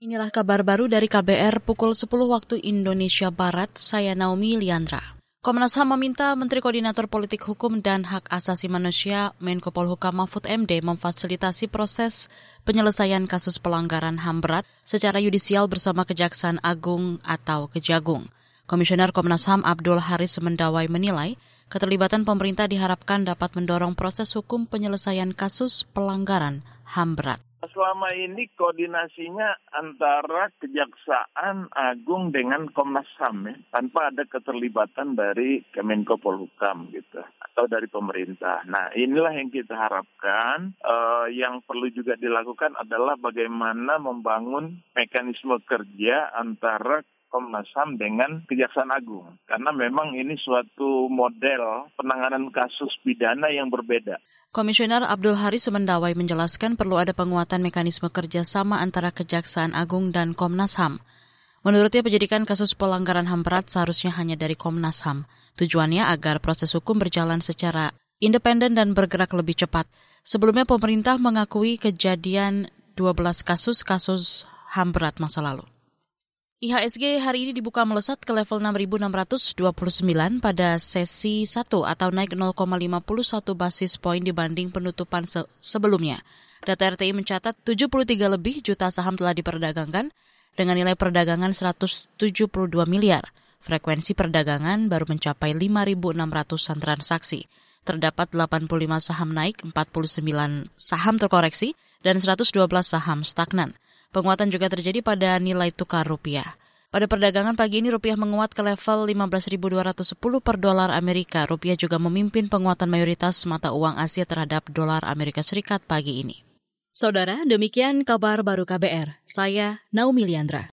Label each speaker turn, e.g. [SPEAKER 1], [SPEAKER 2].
[SPEAKER 1] Inilah kabar baru dari KBR pukul 10 waktu Indonesia Barat, saya Naomi Liandra. Komnas HAM meminta Menteri Koordinator Politik Hukum dan Hak Asasi Manusia Menko Polhukam Mahfud MD memfasilitasi proses penyelesaian kasus pelanggaran HAM berat secara yudisial bersama Kejaksaan Agung atau Kejagung. Komisioner Komnas HAM Abdul Haris Mendawai menilai keterlibatan pemerintah diharapkan dapat mendorong proses hukum penyelesaian kasus pelanggaran HAM berat.
[SPEAKER 2] Selama ini koordinasinya antara Kejaksaan Agung dengan Komnas HAM ya, tanpa ada keterlibatan dari Kemenko Polhukam gitu atau dari pemerintah. Nah inilah yang kita harapkan. Uh, yang perlu juga dilakukan adalah bagaimana membangun mekanisme kerja antara Komnas HAM dengan Kejaksaan Agung. Karena memang ini suatu model penanganan kasus pidana yang berbeda.
[SPEAKER 1] Komisioner Abdul Haris Semendawai menjelaskan perlu ada penguatan mekanisme kerjasama antara Kejaksaan Agung dan Komnas HAM. Menurutnya penyidikan kasus pelanggaran HAM berat seharusnya hanya dari Komnas HAM. Tujuannya agar proses hukum berjalan secara independen dan bergerak lebih cepat. Sebelumnya pemerintah mengakui kejadian 12 kasus-kasus HAM berat masa lalu. IHSG hari ini dibuka melesat ke level 6.629 pada sesi 1 atau naik 0,51 basis poin dibanding penutupan se sebelumnya. Data RTI mencatat 73 lebih juta saham telah diperdagangkan dengan nilai perdagangan 172 miliar. Frekuensi perdagangan baru mencapai 5.600-an transaksi. Terdapat 85 saham naik, 49 saham terkoreksi, dan 112 saham stagnan. Penguatan juga terjadi pada nilai tukar rupiah. Pada perdagangan pagi ini rupiah menguat ke level 15.210 per dolar Amerika. Rupiah juga memimpin penguatan mayoritas mata uang Asia terhadap dolar Amerika Serikat pagi ini. Saudara, demikian kabar baru KBR. Saya Naomi Liandra.